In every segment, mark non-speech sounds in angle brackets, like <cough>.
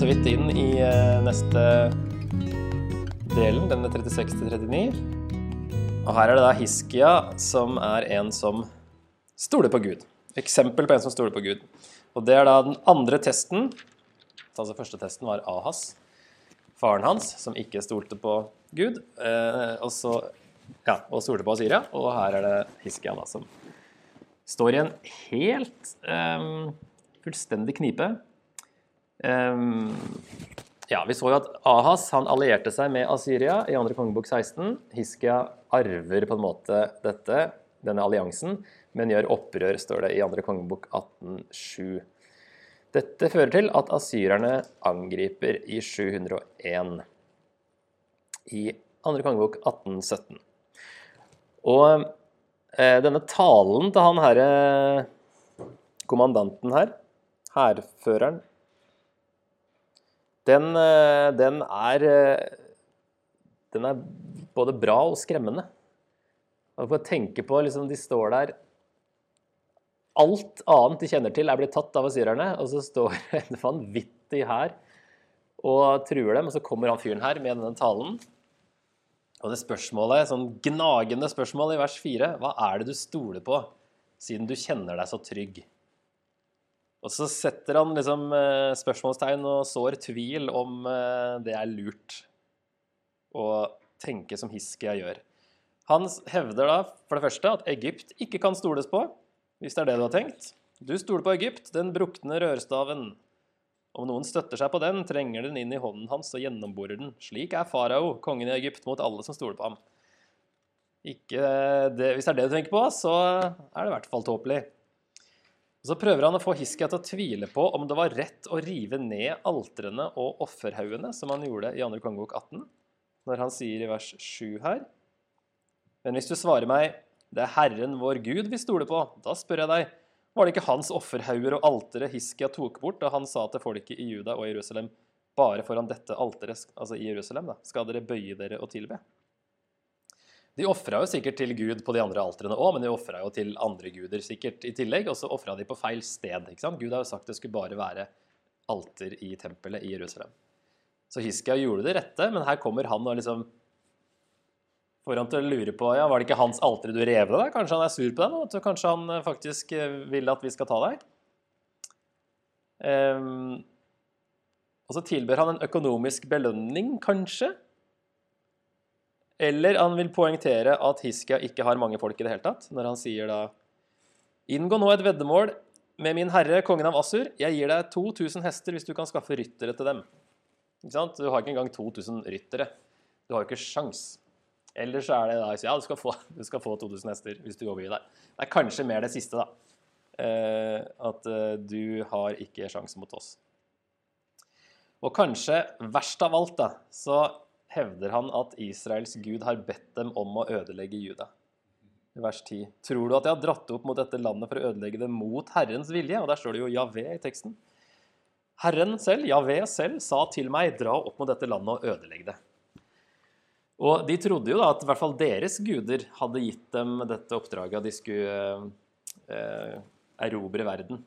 så vidt inn i eh, neste delen, denne 36-39. Og her er det da Hiskia, som er en som stoler på Gud. Eksempel på en som stoler på Gud. Og det er da den andre testen. Altså første testen var Ahas, faren hans, som ikke stolte på Gud. Eh, og så ja, og stolte på Syria. Og her er det Hiskia da, som står i en helt um, fullstendig knipe. Um, ja, Vi så jo at Ahas han allierte seg med Asyria i 2. kongebok 16. Hiskia arver på en måte dette, denne alliansen, men gjør opprør, står det i 2. kongebok 18.7. Dette fører til at asyrerne angriper i 701 i 2. kongebok 1817. Og eh, denne talen til han herre kommandanten her, hærføreren, den, eh, den, er eh, Den er både bra og skremmende. Man får tenke på liksom, De står der Alt annet de kjenner til, er blitt tatt av asyrerne, og så står <laughs> en vanvittig her og truer dem, og så kommer han fyren her med denne talen. Og det spørsmålet, sånn gnagende spørsmål i vers 4, hva er det du stoler på, siden du kjenner deg så trygg? Og så setter han liksom eh, spørsmålstegn og sår tvil om eh, det er lurt å tenke som Hiskia gjør. Han hevder da for det første at Egypt ikke kan stoles på, hvis det er det du har tenkt. Du stoler på Egypt, den brukne rørstaven. Om noen støtter seg på den, trenger den inn i hånden hans og gjennomborer den. Slik er farao, kongen i Egypt, mot alle som stoler på ham. Ikke det, hvis det er det du tenker på, så er det i hvert fall tåpelig. Så prøver han å få Hiskia til å tvile på om det var rett å rive ned altrene og offerhaugene, som han gjorde i 2. kongebok 18, når han sier i vers 7 her. Men hvis du svarer meg, det er Herren vår Gud vi stoler på, da spør jeg deg, var det ikke hans offerhauger og altere Hiskia tok bort da han sa til folket i Juda og Jerusalem, bare foran dette alteret, altså i Jerusalem, da, skal dere bøye dere og tilbe? De ofra jo sikkert til Gud på de andre altrene òg, men de ofra jo til andre guder sikkert i tillegg. Og så ofra de på feil sted. ikke sant? Gud har jo sagt det skulle bare være alter i tempelet i Jerusalem. Så Hiskia gjorde det rette, men her kommer han og liksom får han til å lure på ja, var det ikke hans alter du rev deg? Kanskje han er sur på deg nå? Kanskje han eh, faktisk eh, vil at vi skal ta deg? Um, og så tilber han en økonomisk belønning, kanskje? Eller han vil poengtere at Hiskia ikke har mange folk i det hele tatt, når han sier da Inngå nå et veddemål med min herre, kongen av Assur. Jeg gir deg 2000 hester hvis du kan skaffe ryttere til dem. Ikke sant? Du har ikke engang 2000 ryttere. Du har jo ikke sjans. Eller så er det da Ja, du skal få, du skal få 2000 hester hvis du overgir deg. Det er kanskje mer det siste, da. Eh, at eh, du har ikke sjans mot oss. Og kanskje verst av alt, da, så hevder han at Israels gud har bedt dem om å ødelegge Juda. Vers 10. Tror du at jeg har dratt opp mot dette landet for å ødelegge det mot Herrens vilje? Og der står det jo Javé i teksten. Herren selv, Javé selv, sa til meg, dra opp mot dette landet og ødelegg det. Og de trodde jo da at i hvert fall deres guder hadde gitt dem dette oppdraget, at de skulle eh, erobre verden.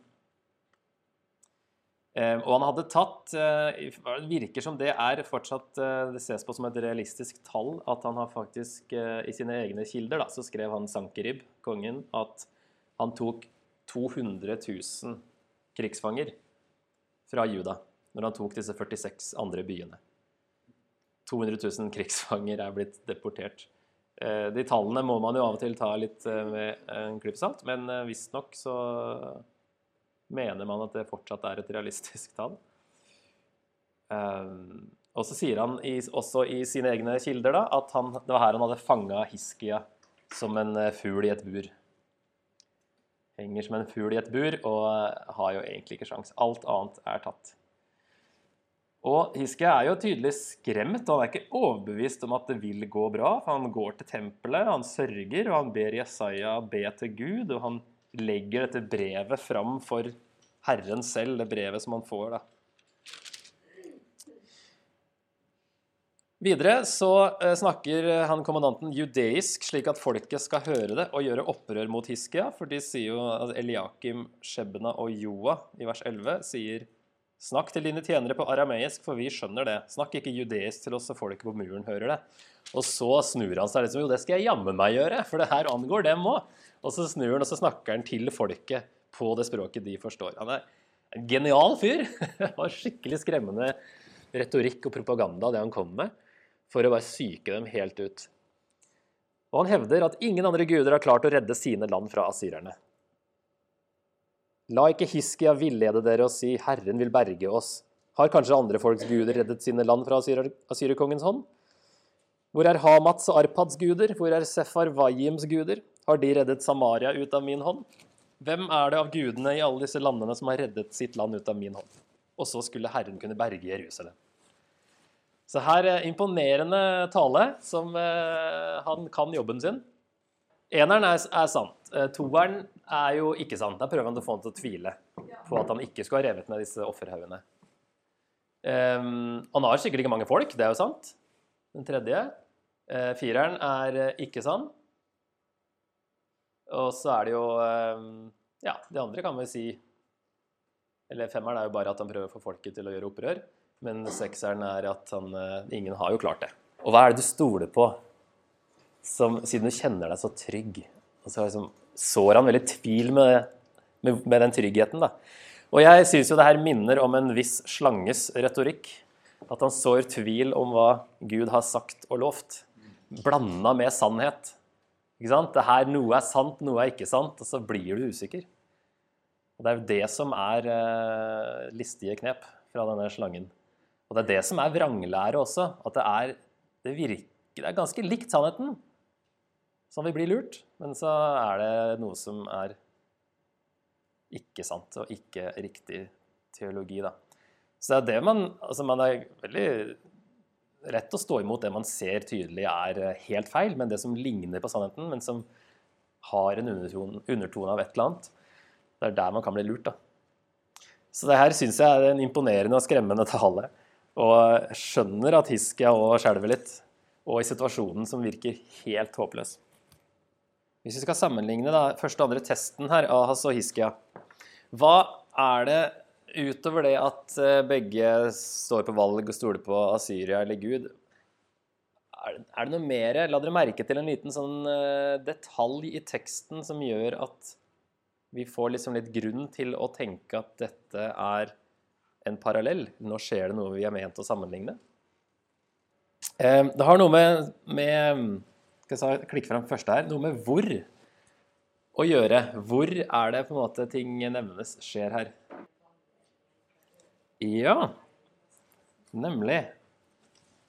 Eh, og han hadde tatt eh, Det virker som det er fortsatt eh, Det ses på som et realistisk tall at han har faktisk I sine egne kilder da, så skrev han Sankerib, kongen, at han tok 200 000 krigsfanger fra Juda når han tok disse 46 andre byene. 200 000 krigsfanger er blitt deportert. De tallene må man jo av og til ta litt med en klype salt, men visstnok så mener man at det fortsatt er et realistisk tall. Um, og så sier han i, også i sine egne kilder da, at han, det var her han hadde fanga Hiskia som en eh, fugl i et bur. Henger som en fugl i et bur og eh, har jo egentlig ikke sjans. Alt annet er tatt. Og Hiskia er jo tydelig skremt. og Han er ikke overbevist om at det vil gå bra. for Han går til tempelet, han sørger, og han ber Jesaja be til Gud. og han legger dette brevet fram for Herren selv, det brevet som han får. da. Videre så eh, snakker han kommandanten judeisk, slik at folket skal høre det og gjøre opprør mot Hiskia. For de sier jo at Eliakim, Shebna og Joa i vers 11 sier Snakk til dine tjenere på arameisk, for vi skjønner det. Snakk ikke judeisk til oss, så folket på muren hører det. Og så snur han seg liksom Jo, det skal jeg jammen meg gjøre, for det her angår dem òg. Og så snur han, og så snakker han til folket på det språket de forstår. Han er en genial fyr. <laughs> Det var skikkelig skremmende retorikk og propaganda, det han kom med, for å bare syke dem helt ut. Og han hevder at ingen andre guder har klart å redde sine land fra asyrerne. La ikke Hiskia villede dere og si 'Herren vil berge oss'. Har kanskje andre folks guder reddet sine land fra asyrerkongens hånd? Hvor er Hamats og Arpads guder? Hvor er Sefar Vajims guder? Har de reddet Samaria ut av min hånd? Hvem er det av gudene i alle disse landene som har reddet sitt land ut av min hånd? Og så skulle Herren kunne berge Jerusalem. Så her er imponerende tale, som eh, han kan jobben sin. Eneren er, er sant. Eh, toeren er jo ikke sant. Da prøver han å få han til å tvile på at han ikke skulle ha revet ned disse offerhaugene. Um, han har sikkert ikke mange folk, det er jo sant. Den tredje. Uh, fireren er uh, ikke sann. Og så er det jo um, Ja, de andre kan vi si Eller femmeren er jo bare at han prøver å få folket til å gjøre opprør. Men sekseren er at han, uh, ingen har jo klart det. Og hva er det du stoler på, som, siden du kjenner deg så trygg? Og så liksom, sår han veldig tvil med, med, med den tryggheten. da. Og jeg syns jo det her minner om en viss slanges retorikk. At han sår tvil om hva Gud har sagt og lovt, blanda med sannhet. Det her, Noe er sant, noe er ikke sant, og så blir du usikker. Og Det er jo det som er eh, listige knep fra denne slangen. Og det er det som er vranglære også. At det er, det virker, det er ganske likt sannheten, som vi blir lurt. Men så er det noe som er ikke sant og ikke riktig teologi, da. Så det er det man Altså, man er veldig rett å stå imot det man ser tydelig er eh, helt feil, men det som ligner på sannheten, men som har en undertone av et eller annet. Det er der man kan bli lurt, da. Så det her syns jeg er en imponerende og skremmende <laughs> tale. Og skjønner at Hiskia og skjelver litt, og i situasjonen som virker helt håpløs. Hvis vi skal sammenligne da, første og andre testen her, Ahas og Hiskia Hva er det utover det at eh, begge står på valg og stoler på Asyria eller Gud er det, er det noe mer? La dere merke til en liten sånn uh, detalj i teksten som gjør at vi får liksom litt grunn til å tenke at dette er en parallell. Nå skjer det noe vi er ment å sammenligne. Uh, det har noe med, med skal jeg klikke fram første her, noe med hvor å gjøre. Hvor er det på en måte ting nevnes skjer her? Ja, nemlig.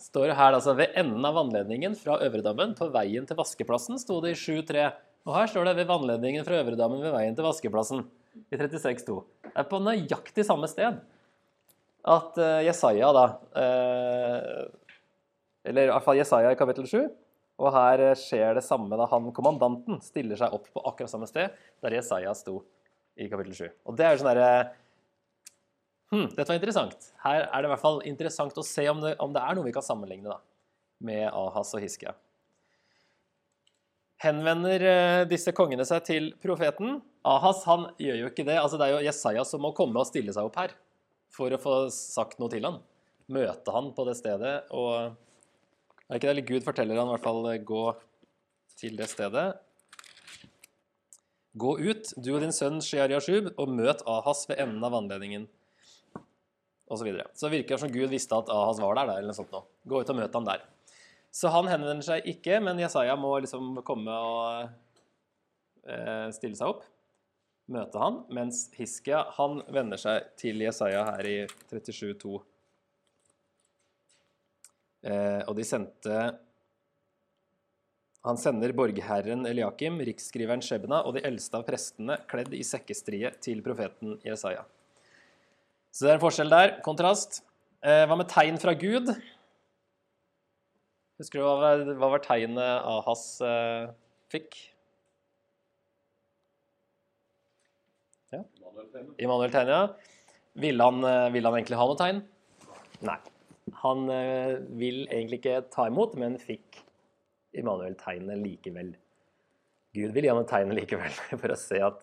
Står det her altså ved enden av vannledningen fra Øvredammen på veien til vaskeplassen, sto det i 7.3. Og her står det ved vannledningen fra Øvredammen ved veien til vaskeplassen i 36.2. Det er på nøyaktig samme sted at uh, Jesaja da uh, Eller i hvert fall Jesaja i kapittel 7 og her eh, skjer det samme da han kommandanten stiller seg opp på akkurat samme sted der Jesaja sto i kapittel 7. Og det er jo sånn derre Hm, dette var interessant. Her er det i hvert fall interessant å se om det, om det er noe vi kan sammenligne da, med Ahas og Hiskia. Henvender eh, disse kongene seg til profeten? Ahas han gjør jo ikke det. Altså, det er jo Jesaja som må komme og stille seg opp her for å få sagt noe til han. Møte han på det stedet og er ikke det? Eller Gud forteller han i hvert fall gå til det stedet. Gå ut, du og din sønn Shiar-Yashub, og møt Ahas ved enden av vannledningen. Og så, videre. så virker det som Gud visste at Ahas var der. eller noe sånt nå. Gå ut og møt ham der. Så han henvender seg ikke, men Jesaja må liksom komme og eh, stille seg opp. Møte han, mens Hiskia han vender seg til Jesaja her i 37,2. Eh, og de sendte Han sender borgherren Eliakim, riksskriveren Shebna og de eldste av prestene kledd i sekkestrie til profeten Jesaja. Så det er en forskjell der. Kontrast. Eh, hva med tegn fra Gud? Husker du hva hva var tegnet Ahas eh, fikk? Ja. Immanuel-tegn, ja. Ville han, vil han egentlig ha noe tegn? Nei. Han eh, vil egentlig ikke ta imot, men fikk Immanuel-tegnet likevel. Gud vil gi ham et tegn likevel <laughs> for å se at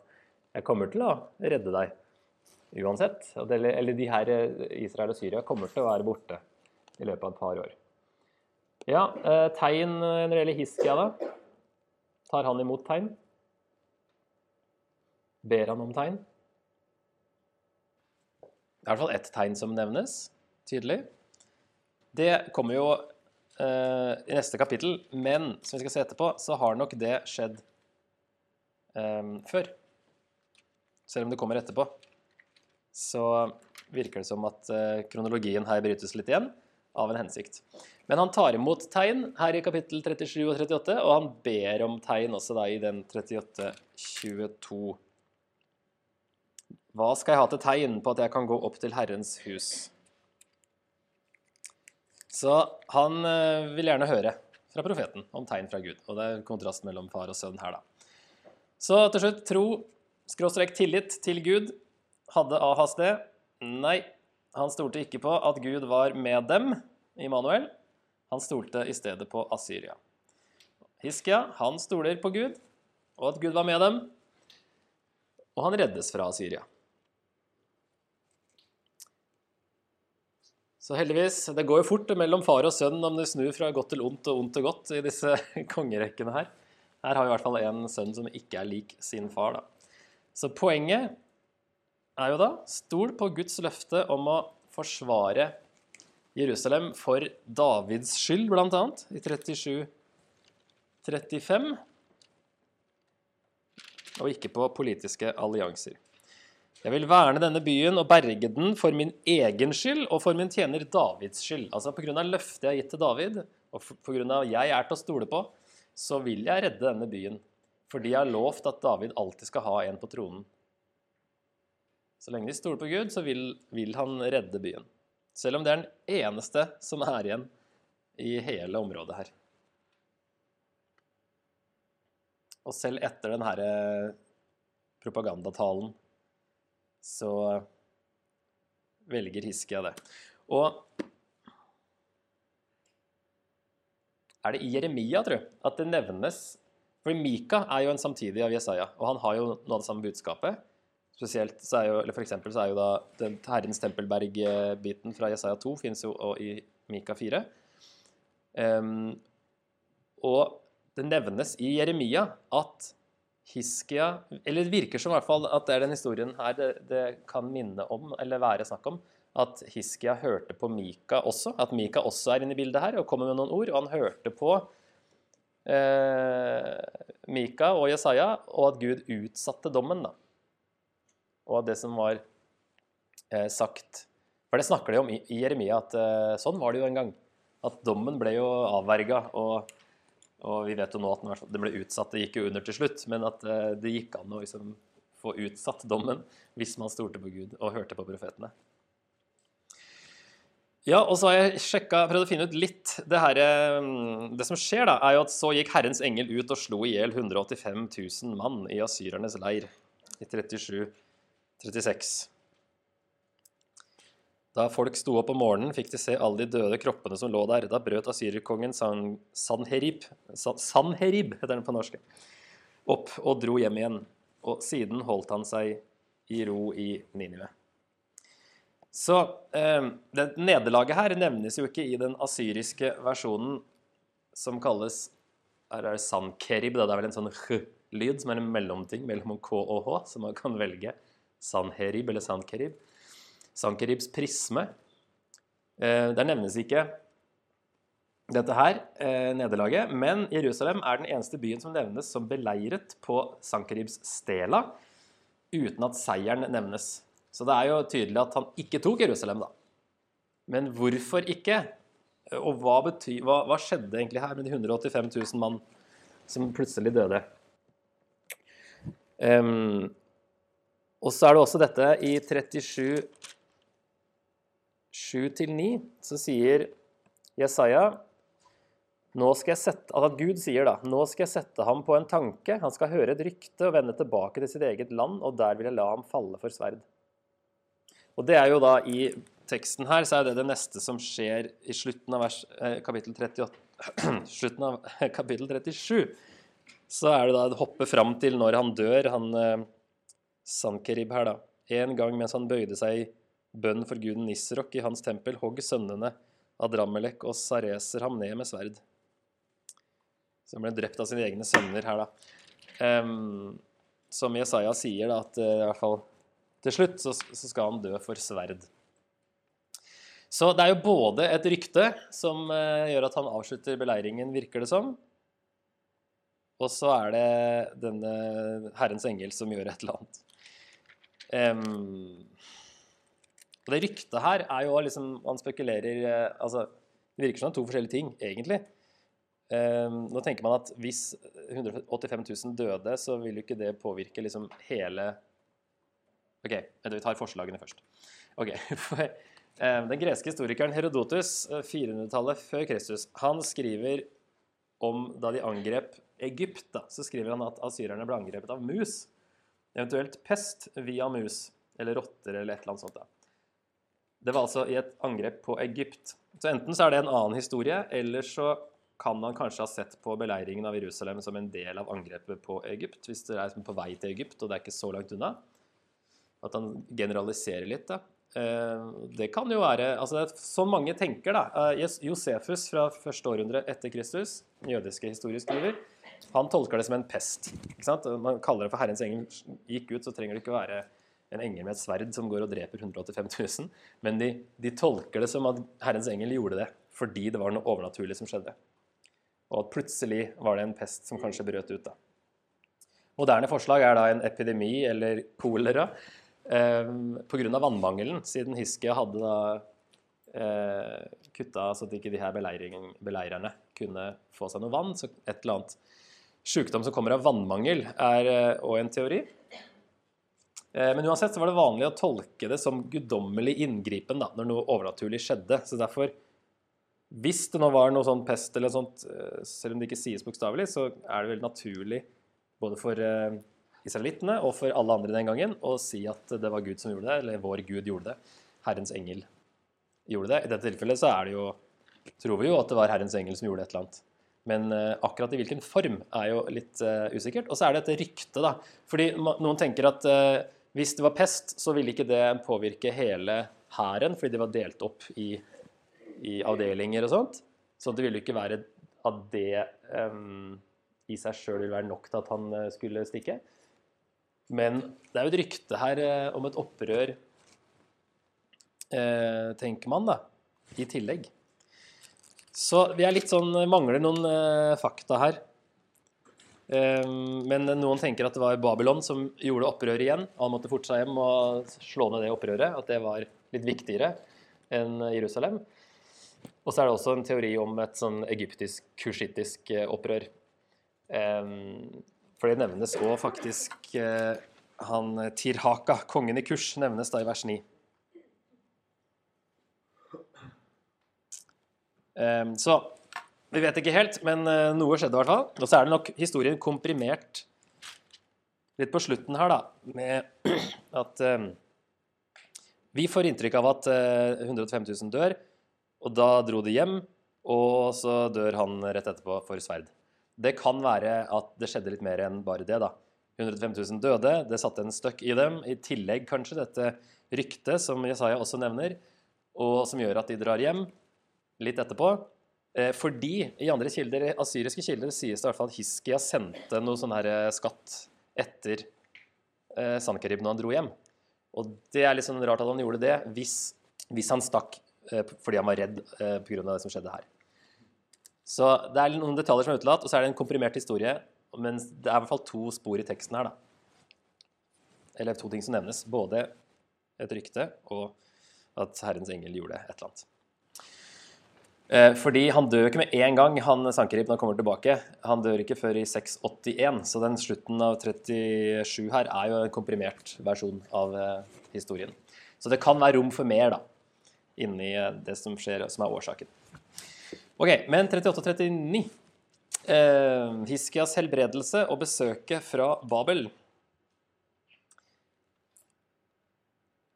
jeg kommer til å redde deg. Uansett. Eller de her Israel og Syria kommer til å være borte i løpet av et par år. Ja, tegn når det gjelder Hiskia, da. Tar han imot tegn? Ber han om tegn? Det er i hvert fall ett tegn som nevnes tydelig. Det kommer jo eh, i neste kapittel, men som vi skal se etterpå, så har nok det skjedd eh, før. Selv om det kommer etterpå. Så virker det som at uh, kronologien her brytes litt igjen av en hensikt. Men han tar imot tegn her i kapittel 37 og 38, og han ber om tegn også da i den 38-22. Hva skal jeg ha til tegn på at jeg kan gå opp til Herrens hus? Så han eh, vil gjerne høre fra profeten om tegn fra Gud. Og det er kontrast mellom far og sønn her, da. Så til slutt tro, skråstrek tillit til Gud. Hadde Ahas det? Nei. Han stolte ikke på at Gud var med dem, Immanuel. Han stolte i stedet på Asyria. Hiskia, han stoler på Gud, og at Gud var med dem. Og han reddes fra Syria. Så heldigvis, Det går jo fort mellom far og sønn om det snur fra godt til ondt og ondt til godt i disse <laughs> kongerekkene her. Her har vi i hvert fall en sønn som ikke er lik sin far. da. Så poenget er jo da stol på Guds løfte om å forsvare Jerusalem for Davids skyld, bl.a. i 37-35, og ikke på politiske allianser. Jeg vil verne denne byen og berge den for min egen skyld og for min tjener Davids skyld. Altså Pga. løftet jeg har gitt til David, og pga. jeg er til å stole på, så vil jeg redde denne byen. Fordi jeg har lovt at David alltid skal ha en på tronen. Så lenge de stoler på Gud, så vil, vil han redde byen. Selv om det er den eneste som er igjen i hele området her. Og selv etter denne eh, propagandatalen så velger Hiskia det. Og er det i Jeremia, tror jeg, at det nevnes For Mika er jo en samtidig av Jesaja, og han har jo noe av det samme budskapet. Spesielt så er jo, eller For eksempel så er jo da den Herrens tempelberg-biten fra Jesaja 2 finnes jo i Mika 4. Um, og det nevnes i Jeremia at Hiskia Eller det virker som i hvert fall at det er den historien her det, det kan minne om, eller være snakk om, at Hiskia hørte på Mika også. At Mika også er inne i bildet her og kommer med noen ord. Og han hørte på eh, Mika og Jesaja, og at Gud utsatte dommen. da. Og det som var eh, sagt For det snakker de om i, i Jeremia, at eh, sånn var det jo en gang. At dommen ble jo avverga. og og vi vet jo nå at det ble utsatt, det gikk jo under til slutt, men at eh, det gikk an å liksom få utsatt dommen hvis man stolte på Gud og hørte på profetene. Ja, og så har jeg sjekka, prøvd å finne ut litt Det, her, mm, det som skjer, da, er jo at så gikk Herrens engel ut og slo i hjel 185 000 mann i asyrernes leir i 37-36. Da folk sto opp om morgenen, fikk de se alle de døde kroppene som lå der. Da brøt asyrerkongen San, Sanherib, San, Sanherib heter den på norsk, opp og dro hjem igjen. Og siden holdt han seg i ro i Ninive. Så eh, det nederlaget her nevnes jo ikke i den asyriske versjonen som kalles her er det Sankerib. Det er vel en sånn h-lyd som er en mellomting mellom k og h, som man kan velge. Sanherib eller Sankerib. Sankeribs prisme. Eh, der nevnes ikke dette her, eh, nederlaget, men Jerusalem er den eneste byen som nevnes som beleiret på Sankeribs stela, uten at seieren nevnes. Så det er jo tydelig at han ikke tok Jerusalem, da. Men hvorfor ikke? Og hva, bety, hva, hva skjedde egentlig her med de 185 000 mann som plutselig døde? Um, og så er det også dette i 37 7-9 så sier Jesaja nå skal jeg sette, at Gud sier da, nå skal jeg sette ham på en tanke, han skal høre et rykte og vende tilbake til sitt eget land, og der vil jeg la ham falle for sverd. Og det er jo da I teksten her så er det det neste som skjer i slutten av vers, eh, kapittel, 38, <clears throat> slutten av kapittel 37. Så er det da det hopper fram til når han dør, han eh, Sankerib her, da, En gang mens han bøyde seg i bønn for guden Nisrok i hans tempel, hogg sønnene Adramelek og Sareser ham ned med sverd. Så han ble drept av sine egne sønner her, da. Um, som Jesaja sier, da, at uh, i hvert fall til slutt så, så, skal han dø for sverd. Så det er jo både et rykte som uh, gjør at han avslutter beleiringen, virker det som, og så er det denne Herrens engel som gjør et eller annet. Um, og det ryktet her er jo liksom Man spekulerer eh, altså, Det virker som to forskjellige ting, egentlig. Um, nå tenker man at hvis 185 000 døde, så vil jo ikke det påvirke liksom hele OK, vi tar forslagene først. Ok, <laughs> for, Den greske historikeren Herodotus, 400-tallet eh, før Kristus, han skriver om da de angrep Egypt, da, så skriver han at asyrerne ble angrepet av mus. Eventuelt pest via mus, eller rotter eller et eller annet sånt. da. Det var altså i et angrep på Egypt. Så enten så er det en annen historie, eller så kan man kanskje ha sett på beleiringen av Jerusalem som en del av angrepet på Egypt, hvis dere er på vei til Egypt, og det er ikke så langt unna. At han generaliserer litt, da. Eh, det kan jo være altså Sånn mange tenker, da. Eh, Josefus fra første århundre etter Kristus, jødiske historieskriver, han tolker det som en pest. Man kaller det for Herrens engel gikk ut, så trenger det ikke være en engel med et sverd som går og dreper 185 000. Men de, de, tolker det som at Herrens engel gjorde det fordi det var noe overnaturlig som skjedde. Og at plutselig var det en pest som kanskje brøt ut. da. Moderne forslag er da en epidemi eller kolera eh, pga. vannmangelen, siden Hiskia hadde da eh, kutta så at ikke de her beleirerne kunne få seg noe vann. Så et eller annet sykdom som kommer av vannmangel, er òg eh, en teori. Eh, men uansett så var det vanlig å tolke det som guddommelig inngripen da, når noe overnaturlig skjedde. Så derfor, hvis det nå var noe sånn pest eller sånt, eh, selv om det ikke sies bokstavelig, så er det veldig naturlig både for israelittene og for alle andre den gangen å si at det var Gud som gjorde det, eller vår Gud gjorde det. Herrens engel gjorde det. I dette tilfellet så er det jo, tror vi jo at det var Herrens engel som gjorde et eller annet. Men akkurat i hvilken form er jo litt usikkert. Og så er det et rykte, da. Fordi noen tenker at hvis det var pest, så ville ikke det påvirke hele hæren, fordi det var delt opp i, i, avdelinger og sånt. Så det ville ikke være at det um, i seg sjøl ville være nok til at han skulle stikke. Men det er jo et rykte her om et opprør, uh, tenker man, da, i tillegg. Så vi er litt sånn Mangler noen fakta her. Um, men noen tenker at det var Babylon som gjorde opprøret igjen. Han måtte forte seg hjem og slå ned det opprøret. At det var litt viktigere enn Jerusalem. Og så er det også en teori om et sånn egyptisk-kushittisk eh, opprør. Um, for det nevnes òg faktisk uh, han Tirhaka, kongen i Kush, nevnes da i vers 9. så vi vet ikke helt, men eh, noe skjedde i hvert fall. Og så er det nok historien komprimert litt på slutten her, da, med <clears throat> at um, vi får inntrykk av at uh, 105 000 dør, og da dro de hjem, og så dør han rett etterpå for sverd. Det kan være at det skjedde litt mer enn bare det, da. 105 000 døde, det satte en støkk i dem. I tillegg kanskje dette ryktet som Jesaja også nevner, og som gjør at de drar hjem litt etterpå. Eh, fordi i andre kilder, asyriske kilder sies det i hvert fall at Hiskia sendte noe sånn her eh, skatt etter eh, Sankerib når han dro hjem. Og det er litt sånn rart at han gjorde det hvis, hvis han stakk eh, fordi han var redd eh, pga. det som skjedde her. Så det er noen detaljer som er utelatt, og så er det en komprimert historie. Men det er i hvert fall to spor i teksten her, da. Eller to ting som nevnes. Både et rykte og at Herrens engel gjorde et eller annet. Eh, fordi han dør ikke med en gang, han Sankerib, når han kommer tilbake. Han dør ikke før i 681, så den slutten av 37 her er jo en komprimert versjon av eh, historien. Så det kan være rom for mer da, inni eh, det som skjer, som er årsaken. Ok, Men 38 og 39. Eh, Hiskias helbredelse og besøket fra Babel.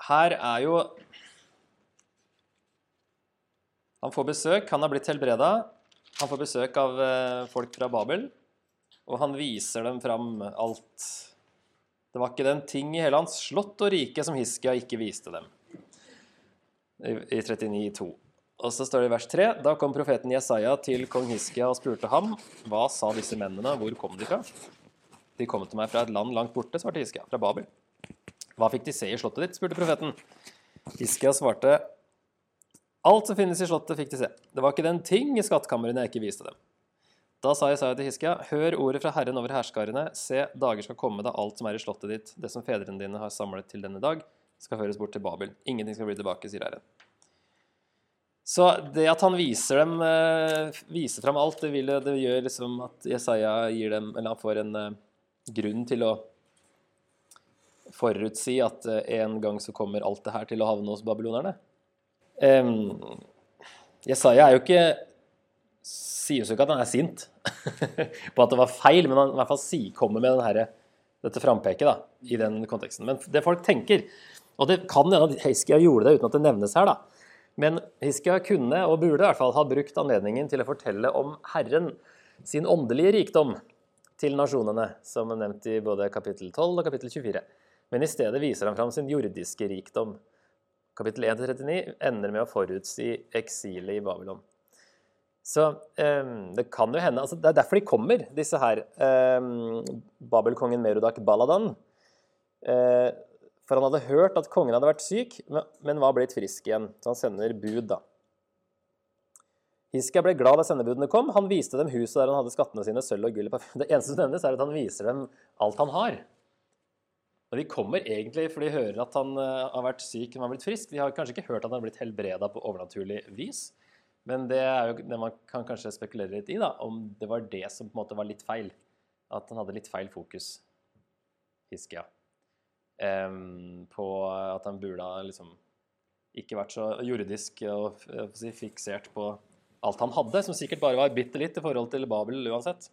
Her er jo han får besøk, han har blitt helbreda. Han får besøk av eh, folk fra Babel, og han viser dem fram alt Det var ikke den ting i hele hans slott og rike som Hiskia ikke viste dem. I, i 39,2. Og så står det i vers 3.: Da kom profeten Jesaja til kong Hiskia og spurte ham, hva sa disse mennene, hvor kom de fra? De kom til meg fra et land langt borte, svarte Hiskia, fra Babel. Hva fikk de se i slottet ditt? spurte profeten. Hiskia svarte, alt som finnes i slottet, fikk de se. Det var ikke den ting i skattkamrene jeg ikke viste dem. Da sa Jesaja til Hiskia, hør ordet fra Herren over herskarene, se, dager skal komme da alt som er i slottet ditt, det som fedrene dine har samlet til denne dag, skal føres bort til Babel. Ingenting skal bli tilbake, sier Herren. Så det at han viser dem, viser fram alt, det, vil, det gjør liksom at Jesaja gir dem, eller han får en grunn til å forutsi at en gang så kommer alt det her til å havne hos babylonerne. Um, Jesaja er jo ikke sier jo ikke at han er sint <laughs> på at det var feil, men han i hvert fall si, kommer med her, dette frampeket da, i den konteksten. Men det folk tenker Og det kan hende at Hiskia gjorde det uten at det nevnes her, da. Men Hiskia kunne, og burde i hvert fall, ha brukt anledningen til å fortelle om Herren sin åndelige rikdom til nasjonene, som er nevnt i både kapittel 12 og kapittel 24. Men i stedet viser han fram sin jordiske rikdom. Kapittel 1-39 ender med å forutsi eksilet i Babylon. Så um, det kan jo hende altså Det er derfor de kommer, disse her. Um, Babelkongen Merodak Baladan. Uh, for han hadde hørt at kongen hadde vært syk, men var blitt frisk igjen. Så han sender bud, da. Hiskia ble glad da sendebudene kom. Han viste dem huset der han hadde skattene sine, sølv og gull. Det eneste som nevnes, er at han viser dem alt han har. Og De kommer egentlig fordi de hører at han uh, har vært syk, men har blitt frisk. De har kanskje ikke hørt at han har blitt helbreda på overnaturlig vis. Men det er jo det man kan kanskje spekulere litt i, da, om det var det som på en måte var litt feil. At han hadde litt feil fokus, Hiskia. Um, på at han burde ha liksom ikke vært så jordisk og si, fiksert på alt han hadde, som sikkert bare var bitte litt i forhold til Babel uansett.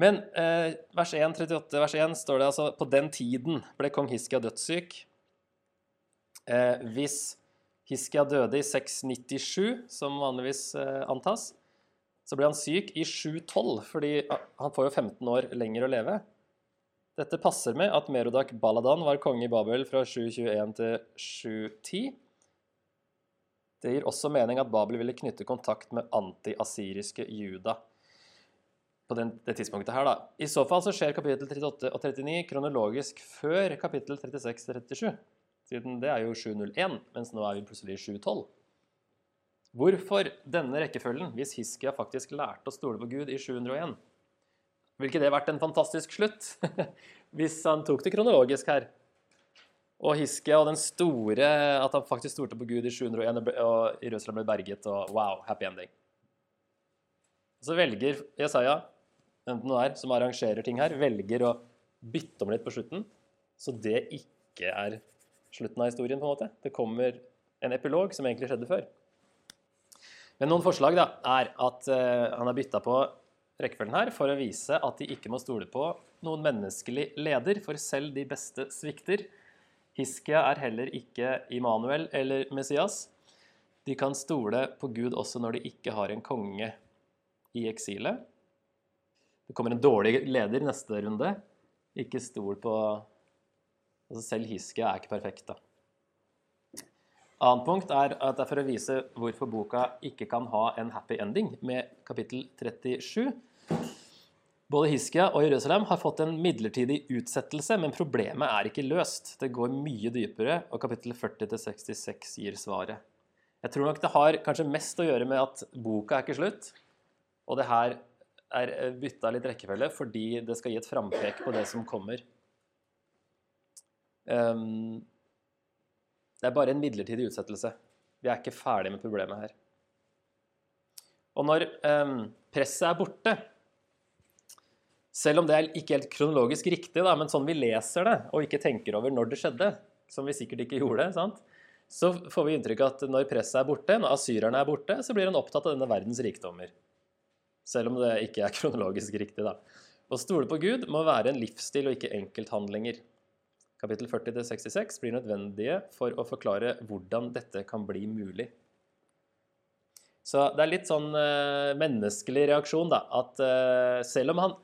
Men eh, vers 1, 38, vers 1 står det altså på den tiden ble kong Hiskia dødssyk. Eh, hvis Hiskia døde i 697, som vanligvis eh, antas. Så ble han syk i 712, fordi han får jo 15 år lenger å leve. Dette passer med at Merodak Baladan var konge i Babel fra 721 til 710. Det gir også mening at Babel ville knytte kontakt med anti-asiriske Juda på den, det tidspunktet her. da. I så fall så skjer kapittel 38 og 39 kronologisk før kapittel 36 til 37 siden det er jo 7.01, mens nå er vi plutselig i 7.12. Hvorfor denne rekkefølgen, hvis Hiskia faktisk lærte å stole på Gud i 701? Ville ikke det vært en fantastisk slutt, <laughs> hvis han tok det kronologisk her? Og Hiskia og den store At han faktisk stolte på Gud i 701, og Jerusalem ble berget, og wow, happy ending. Så velger Jesaja, enten det er som arrangerer ting her, velger å bytte om litt på slutten, så det ikke er slutten av historien. på en måte. Det kommer en epilog som egentlig skjedde før. Men noen forslag da, er at uh, han har bytta på rekkefølgen her for å vise at de ikke må stole på noen menneskelig leder, for selv de beste svikter. Hiskia er heller ikke Immanuel eller Messias. De kan stole på Gud også når de ikke har en konge i eksilet. Det kommer en dårlig leder i neste runde. Ikke stol på Altså selv Hiskia er ikke perfekt, da. Annet punkt er at det er for å vise hvorfor boka ikke kan ha en happy ending med kapittel 37. Både Hiskia og Jerusalem har fått en midlertidig utsettelse, men problemet er ikke løst. Det går mye dypere, og kapittel 40-66 gir svaret. Jeg tror nok det har kanskje mest å gjøre med at boka er ikke slutt, og det her er bytta litt rekkefølge fordi det skal gi et frampek på det som kommer. Um, det er bare en midlertidig utsettelse. Vi er ikke ferdig med problemet her. Og når um, presset er borte, selv om det er ikke helt kronologisk riktig, da, men sånn vi leser det og ikke tenker over når det skjedde, som vi sikkert ikke gjorde, sant? så får vi inntrykk av at når presset er borte, når asyrerne er borte, så blir han opptatt av denne verdens rikdommer. Selv om det ikke er <laughs> kronologisk riktig. da. Å stole på Gud må være en livsstil og ikke enkelthandlinger kapittel 40-66 blir nødvendige for å forklare hvordan dette kan bli mulig. Så det er litt sånn uh, menneskelig reaksjon, da. At uh, selv om han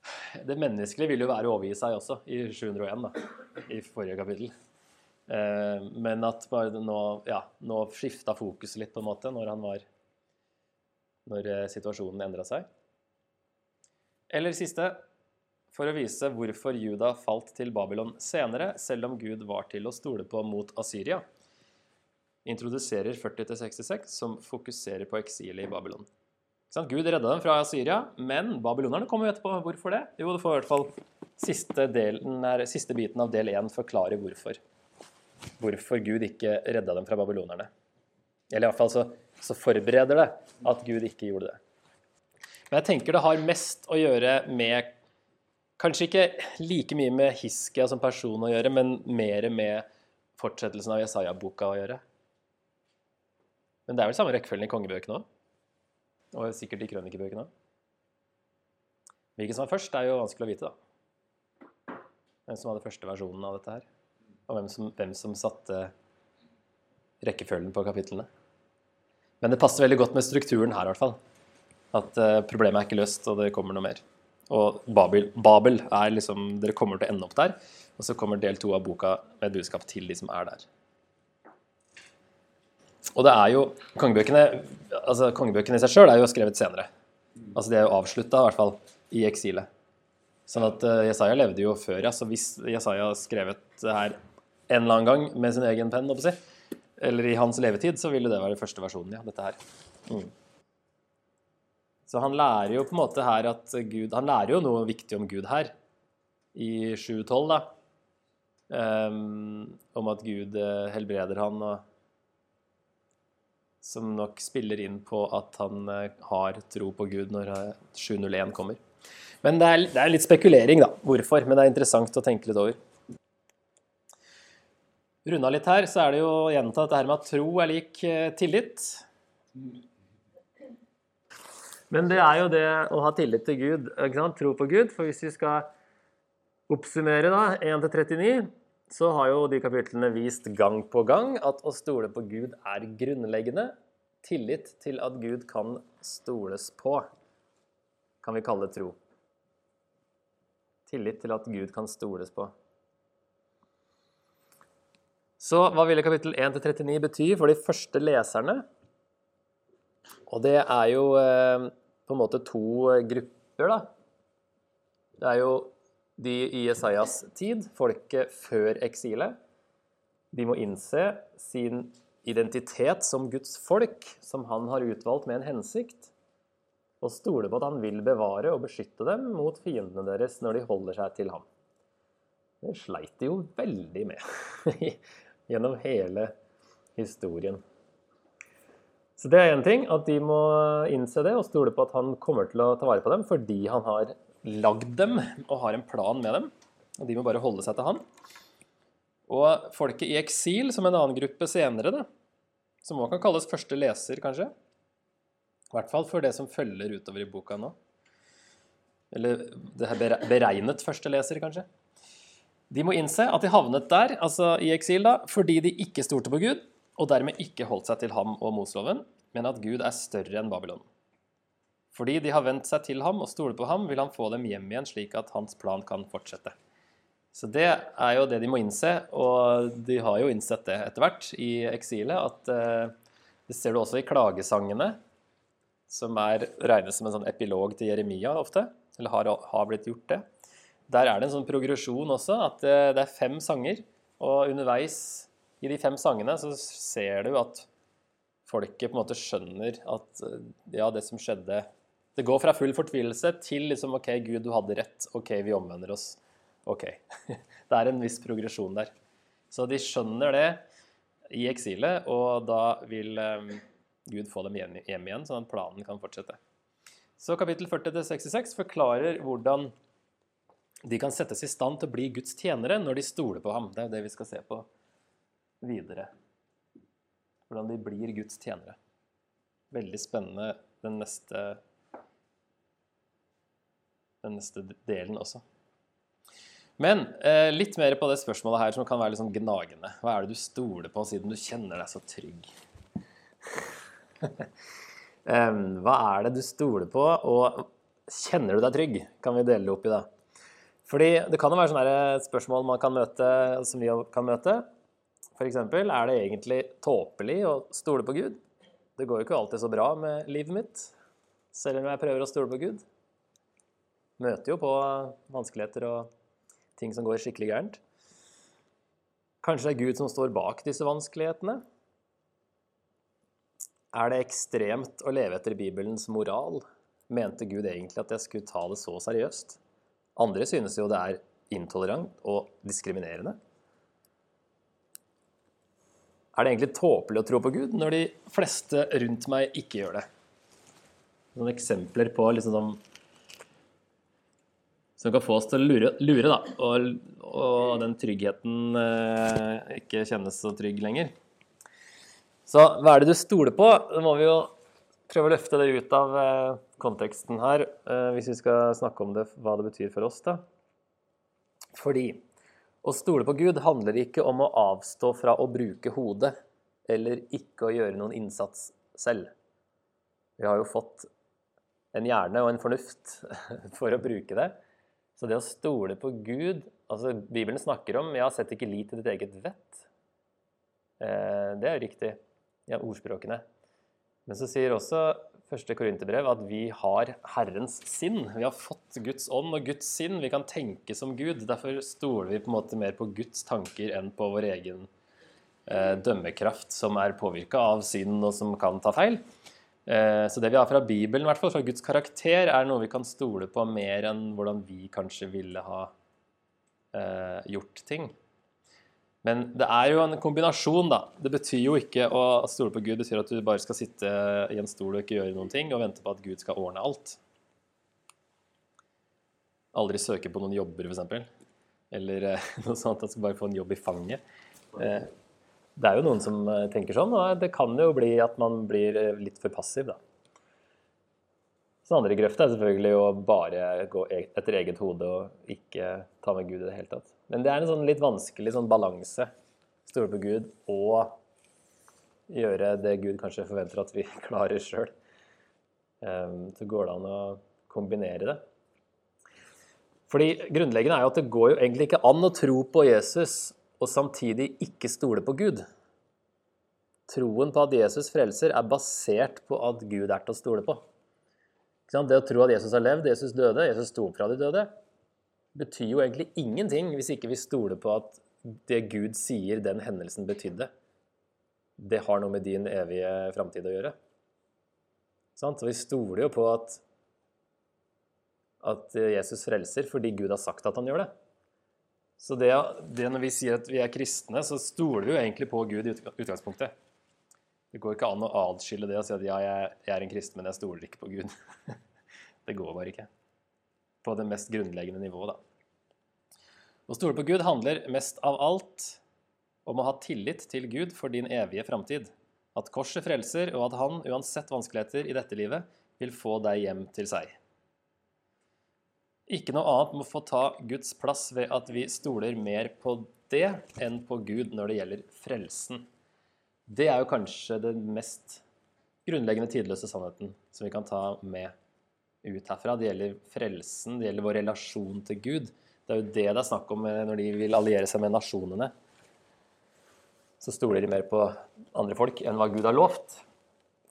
<sighs> Det menneskelige vil jo være å overgi seg også, i 701, da, i forrige kapittel. Eh, men at bare nå, ja, nå skifta fokuset litt, på en måte, når han var Når eh, situasjonen endra seg. Eller siste for å vise hvorfor Juda falt til Babylon senere, selv om Gud var til å stole på mot Asyria, introduserer 40-66 som fokuserer på eksilet i Babylon. Gud redda dem fra Syria, men babylonerne kommer jo etterpå. Hvorfor det? Jo, du får i hvert fall siste, delen, siste biten av del én forklare hvorfor. Hvorfor Gud ikke redda dem fra babylonerne. Eller iallfall så, så forbereder det at Gud ikke gjorde det. Men jeg tenker det har mest å gjøre med Kanskje ikke like mye med Hiskia som person å gjøre, men mer med fortsettelsen av Jesaja-boka å gjøre. Men det er vel samme rekkefølgen i kongebøkene òg? Og sikkert i krønikebøkene òg? Hvilken som var først, er jo vanskelig å vite, da. Hvem som hadde første versjonen av dette her. Og hvem som, hvem som satte rekkefølgen på kapitlene. Men det passer veldig godt med strukturen her, i hvert fall. At uh, problemet er ikke løst, og det kommer noe mer. Og Babel, Babel er liksom Dere kommer til å ende opp der. Og så kommer del to av boka med budskap til de som er der. Og det er jo Kongebøkene altså kongebøkene i seg sjøl er jo skrevet senere. Altså De er jo avslutta, i hvert fall, i eksilet. Sånn at uh, Jesaja levde jo før, ja. Så hvis Jesaja skrevet det her en eller annen gang med sin egen penn, eller i hans levetid, så ville det være første versjonen, ja. Dette her. Mm. Så han lærer jo på en måte her at Gud Han lærer jo noe viktig om Gud her, i 7.12, da. Um, om at Gud uh, helbreder han, og som nok spiller inn på at han uh, har tro på Gud når uh, eh, 701 kommer. Men det er, det er, litt spekulering, da, hvorfor. Men det er interessant å tenke litt over. Runda litt her, så er det jo å gjenta dette her med at tro er lik tillit. Men det er jo det å ha tillit til Gud, tro på Gud. For hvis vi skal oppsummere da, 1-39, så har jo de kapitlene vist gang på gang at å stole på Gud er grunnleggende. Tillit til at Gud kan stoles på, kan vi kalle tro. Tillit til at Gud kan stoles på. Så hva ville kapittel 1-39 bety for de første leserne? Og det er jo eh, på en måte to grupper, da. Det er jo de i Jesajas tid, folket før eksilet. De må innse sin identitet som Guds folk, som han har utvalgt med en hensikt, og stole på at han vil bevare og beskytte dem mot fiendene deres når de holder seg til ham. Det sleit de jo veldig med <laughs> gjennom hele historien. Så det er én ting, at de må innse det og stole på at han kommer til å ta vare på dem fordi han har lagd dem og har en plan med dem. Og de må bare holde seg til han. Og folket i eksil, som en annen gruppe senere, da, som også kan kalles første leser, kanskje. I hvert fall for det som følger utover i boka nå. Eller det her beregnet første leser, kanskje. De må innse at de havnet der, altså i eksil, da, fordi de ikke stolte på Gud, og dermed ikke holdt seg til ham og Mosloven, men at Gud er større enn Babylon. Fordi de har vent seg til ham og stoler på ham, vil han få dem hjem igjen, slik at hans plan kan fortsette. Så det er jo det de må innse, og de har jo innsett det etter hvert i eksilet. at eh, Det ser du også i klagesangene, som er regnes som en sånn epilog til Jeremia ofte. Eller har, har blitt gjort det. Der er det en sånn progresjon også, at det, eh, er fem sanger. Og underveis i de fem sangene så ser du at folket på en måte skjønner at eh, ja, det som skjedde Det går fra full fortvilelse til liksom OK, Gud, du hadde rett. OK, vi omvender oss. OK. <laughs> Det er en viss progresjon der. Så de skjønner det i eksilet, og da vil um, Gud få dem hjem igjen, sånn at planen kan fortsette. Så kapittel 40-66 forklarer hvordan de kan settes i stand til å bli Guds tjenere når de stoler på ham. Det er det vi skal se på videre. Hvordan de blir Guds tjenere. Veldig spennende den neste, den neste delen også. Men eh, litt mer på det spørsmålet her som kan være litt sånn gnagende. Hva er det du stoler på siden du kjenner deg så trygg? <laughs> hva er det du stoler på? Og Kjenner du deg trygg? Kan vi dele det opp i det. Fordi det kan jo være sånne spørsmål man kan møte, som vi kan møte. F.eks.: Er det egentlig tåpelig å stole på Gud? Det går jo ikke alltid så bra med livet mitt, selv om jeg prøver å stole på Gud. Møter jo på vanskeligheter og ting som går skikkelig gærent. Kanskje det er Gud som står bak disse vanskelighetene? Er det ekstremt å leve etter Bibelens moral? Mente Gud egentlig at jeg skulle ta det så seriøst? Andre synes jo det er intolerant og diskriminerende. Er det egentlig tåpelig å tro på Gud når de fleste rundt meg ikke gjør det? Noen eksempler på liksom sånn som kan få oss til å lure, lure da, og, og, den tryggheten eh, ikke kjennes så trygg lenger. Så hva er det du stoler på? Da må vi jo prøve å løfte det ut av eh, konteksten her, eh, hvis vi skal snakke om det, hva det betyr for oss. da. Fordi å stole på Gud handler ikke om å avstå fra å bruke hodet eller ikke å gjøre noen innsats selv. Vi har jo fått en hjerne og en fornuft <laughs> for å bruke det. Så det å stole på Gud altså Bibelen snakker om 'ja, sett ikke lit til ditt eget vett'. Eh, det er jo riktig. Ja, ordspråkene. Men så sier også første Korinterbrev at vi har Herrens sinn. Vi har fått Guds ånd og Guds sinn. Vi kan tenke som Gud. Derfor stoler vi på en måte mer på Guds tanker enn på vår egen eh, dømmekraft, som er påvirka av synd og som kan ta feil. Eh, så det vi har fra Bibelen, hvert fall fra Guds karakter, er noe vi kan stole på mer enn hvordan vi kanskje ville ha eh, gjort ting. Men det er jo en kombinasjon, da. Det betyr jo ikke å stole på Gud betyr at du bare skal sitte i en stol og ikke gjøre noen ting og vente på at Gud skal ordne alt. Aldri søke på noen jobber, f.eks. Eller eh, <laughs> noe sånt at du bare få en jobb i fanget. Det er jo noen som eh, tenker sånn, og det kan jo bli at man blir eh, litt for passiv, da. Så andre grøfta er selvfølgelig å bare gå e-, etter eget hode og ikke ta med Gud i det hele tatt. Men det er en sånn litt vanskelig sånn balanse. Stole på Gud og gjøre det Gud kanskje forventer at vi <laughs> klarer sjøl. Ehm, så går det an å kombinere det. Fordi Grunnleggende er jo at det går jo egentlig ikke an å tro på Jesus og samtidig ikke stole på Gud. Troen på at Jesus frelser, er basert på at Gud er til å stole på. Det å tro at Jesus har levd, Jesus døde, Jesus sto opp fra de døde, betyr jo egentlig ingenting hvis ikke vi stoler på at det Gud sier den hendelsen betydde, det har noe med din evige framtid å gjøre. Så vi stoler jo på at, at Jesus frelser fordi Gud har sagt at han gjør det. Så det, det, når vi sier at vi er kristne, så stoler vi jo egentlig på Gud i utgangspunktet. Det går ikke an å adskille det og si at ja, jeg, jeg er en kristen, men jeg stoler ikke på Gud. <laughs> det går bare ikke. På det mest grunnleggende nivået, da. Å stole på Gud handler mest av alt om å ha tillit til Gud for din evige framtid. At korset frelser, og at han, uansett vanskeligheter i dette livet, vil få deg hjem til seg. Ikke noe annet må få ta Guds plass ved at vi stoler mer på det enn på Gud når det gjelder frelsen. Det er jo kanskje den mest grunnleggende tidløse sannheten som vi kan ta med ut herfra. Det gjelder frelsen, det gjelder vår relasjon til Gud. Det er jo det det er snakk om når de vil alliere seg med nasjonene. Så stoler de mer på andre folk enn hva Gud har lovt.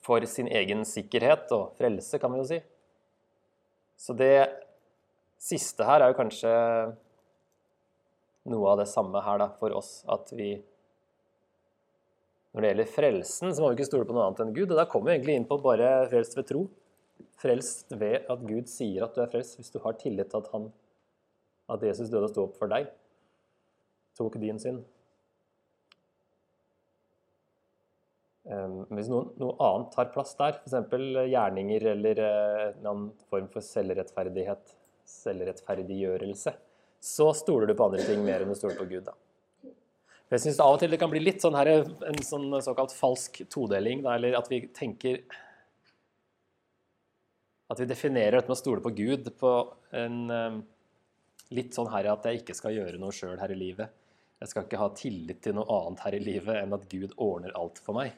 For sin egen sikkerhet og frelse, kan vi jo si. Så det siste her er jo kanskje noe av det samme her da, for oss. At vi Når det gjelder frelsen, så må vi ikke stole på noe annet enn Gud. Og da kommer vi egentlig inn på bare frelst ved tro. Frelst ved at Gud sier at du er frelst, hvis du har tillit til at, han, at Jesus døde og sto opp for deg. Tok din synd. Hvis noe, noe, annet tar plass der, f.eks. gjerninger eller eh, en annen form for selvrettferdighet, selvrettferdiggjørelse, så stoler du på andre ting mer enn du stoler på Gud. da. Jeg syns av og til det kan bli litt sånn her, en sånn såkalt falsk todeling, da, eller at vi tenker At vi definerer dette med å stole på Gud på en um, litt sånn her at jeg ikke skal gjøre noe sjøl her i livet. Jeg skal ikke ha tillit til noe annet her i livet enn at Gud ordner alt for meg.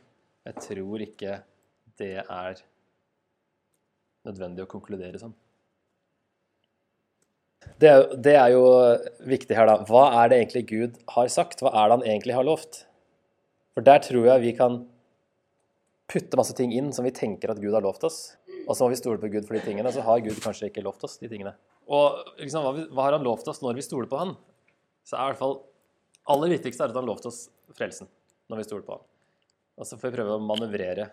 Jeg tror ikke det er nødvendig å konkludere sånn. Det det er jo viktig her, da. Hva er det egentlig Gud har sagt? Hva er det han egentlig har lovt? For der tror jeg vi kan putte masse ting inn som vi tenker at Gud har lovt oss. Og så må vi stole på Gud for de tingene. Så har Gud kanskje ikke lovt oss de tingene. Og liksom, hva, hva har han lovt oss når vi stoler på han? Så er i hvert fall aller viktigste er at han lovt oss frelsen når vi stoler på han. Og så får vi prøve å manøvrere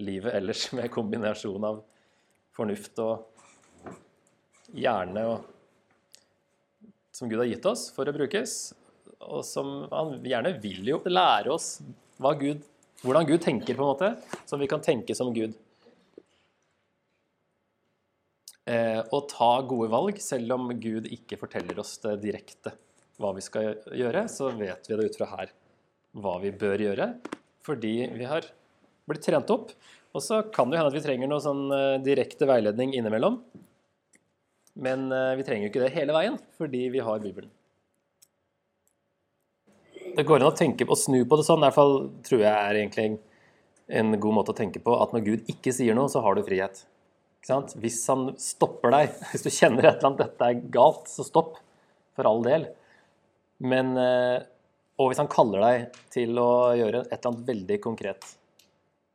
livet ellers <laughs> med kombinasjon av fornuft og hjerne og som Gud har gitt oss for å brukes, og som han gjerne vil jo lære oss Gud, hvordan Gud tenker, på en måte, så vi kan tenke som Gud. Eh, og ta gode valg, selv om Gud ikke forteller oss det direkte hva vi skal gjøre, så vet vi det ut fra her hva vi bør gjøre, fordi vi har blitt trent opp. Og så kan det hende at vi trenger noe sånn eh, direkte veiledning innimellom. Men eh, vi trenger jo ikke det hele veien, fordi vi har Bibelen. Det går an å tenke på, å snu på det sånn, i hvert fall tror jeg er egentlig en god måte å tenke på, at når Gud ikke sier noe, så har du frihet. Hvis han stopper deg, hvis du kjenner et eller annet, dette er galt, så stopp. For all del. Men, eh, og hvis han kaller deg til å gjøre et eller annet veldig konkret,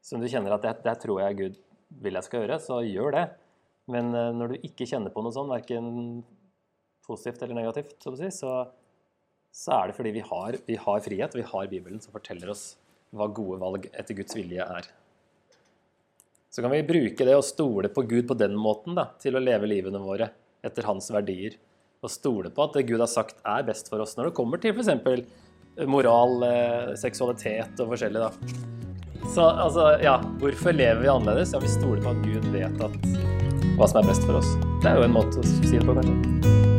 som du kjenner at det, det tror jeg Gud vil jeg skal gjøre, så gjør det. Men eh, når du ikke kjenner på noe sånn, verken positivt eller negativt, så, så, er det fordi vi har, vi har frihet, og vi har Bibelen som forteller oss hva gode valg etter Guds vilje er. Så kan vi bruke det og stole på Gud på den måten da, til å leve livene våre etter hans verdier. Og stole på at det Gud har sagt, er best for oss når det kommer til f.eks. moral, eh, seksualitet og forskjellig. da. Så altså, ja, hvorfor lever vi annerledes? Ja, vi stoler på at Gud vet at hva som er best for oss. Det er jo en måte å si det på, kanskje.